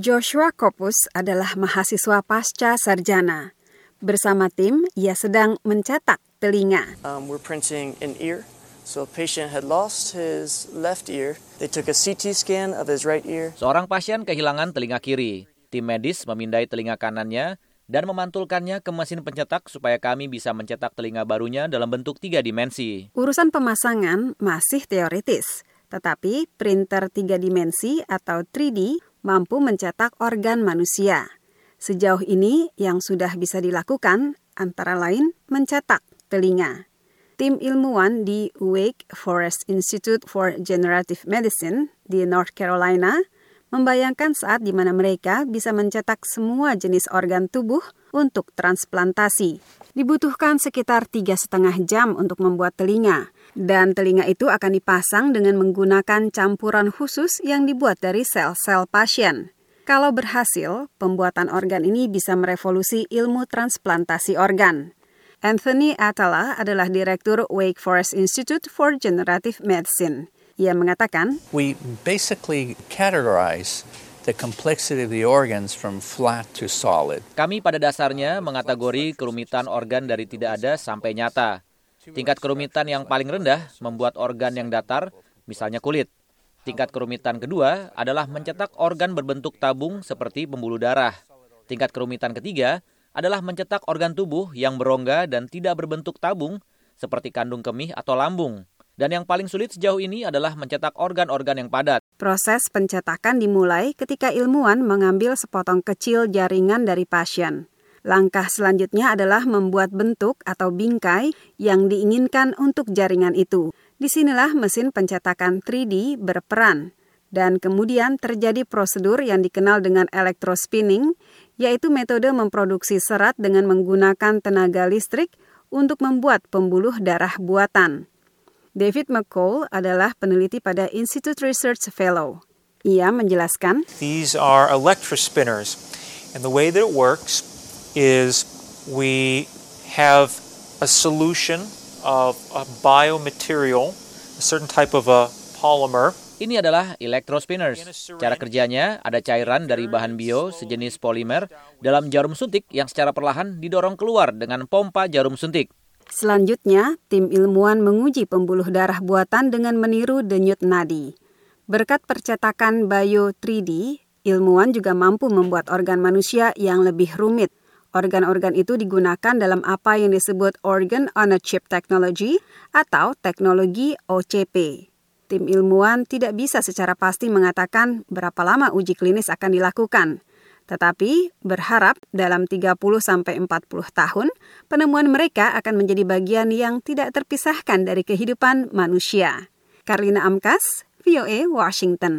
Joshua Kopus adalah mahasiswa pasca sarjana. Bersama tim, ia sedang mencetak telinga. Um, we're printing an ear. So a patient had lost his left ear. They took a CT scan of his right ear. Seorang pasien kehilangan telinga kiri. Tim medis memindai telinga kanannya dan memantulkannya ke mesin pencetak supaya kami bisa mencetak telinga barunya dalam bentuk tiga dimensi. Urusan pemasangan masih teoritis. Tetapi printer tiga dimensi atau 3D mampu mencetak organ manusia. Sejauh ini yang sudah bisa dilakukan antara lain mencetak telinga. Tim ilmuwan di Wake Forest Institute for Generative Medicine di North Carolina membayangkan saat di mana mereka bisa mencetak semua jenis organ tubuh untuk transplantasi. Dibutuhkan sekitar tiga setengah jam untuk membuat telinga, dan telinga itu akan dipasang dengan menggunakan campuran khusus yang dibuat dari sel-sel pasien. Kalau berhasil, pembuatan organ ini bisa merevolusi ilmu transplantasi organ. Anthony Atala adalah direktur Wake Forest Institute for Generative Medicine. Ia mengatakan, We basically categorize the complexity of the organs from flat to solid. Kami pada dasarnya mengategori kerumitan organ dari tidak ada sampai nyata. Tingkat kerumitan yang paling rendah membuat organ yang datar, misalnya kulit. Tingkat kerumitan kedua adalah mencetak organ berbentuk tabung seperti pembuluh darah. Tingkat kerumitan ketiga adalah mencetak organ tubuh yang berongga dan tidak berbentuk tabung seperti kandung kemih atau lambung. Dan yang paling sulit sejauh ini adalah mencetak organ-organ yang padat. Proses pencetakan dimulai ketika ilmuwan mengambil sepotong kecil jaringan dari pasien. Langkah selanjutnya adalah membuat bentuk atau bingkai yang diinginkan untuk jaringan itu. Di sinilah mesin pencetakan 3D berperan. Dan kemudian terjadi prosedur yang dikenal dengan electrospinning, yaitu metode memproduksi serat dengan menggunakan tenaga listrik untuk membuat pembuluh darah buatan. David McCall adalah peneliti pada Institute Research Fellow. Ia menjelaskan, These are electrospinners, and the way that it works is we have a solution of a biomaterial, a certain type of a polymer. Ini adalah electrospinners. Cara kerjanya ada cairan dari bahan bio sejenis polimer dalam jarum suntik yang secara perlahan didorong keluar dengan pompa jarum suntik. Selanjutnya, tim ilmuwan menguji pembuluh darah buatan dengan meniru denyut nadi. Berkat percetakan bio 3D, ilmuwan juga mampu membuat organ manusia yang lebih rumit. Organ-organ itu digunakan dalam apa yang disebut Organ on a Chip Technology atau teknologi OCP. Tim ilmuwan tidak bisa secara pasti mengatakan berapa lama uji klinis akan dilakukan, tetapi berharap dalam 30 sampai 40 tahun penemuan mereka akan menjadi bagian yang tidak terpisahkan dari kehidupan manusia. Karlina Amkas, VOA Washington.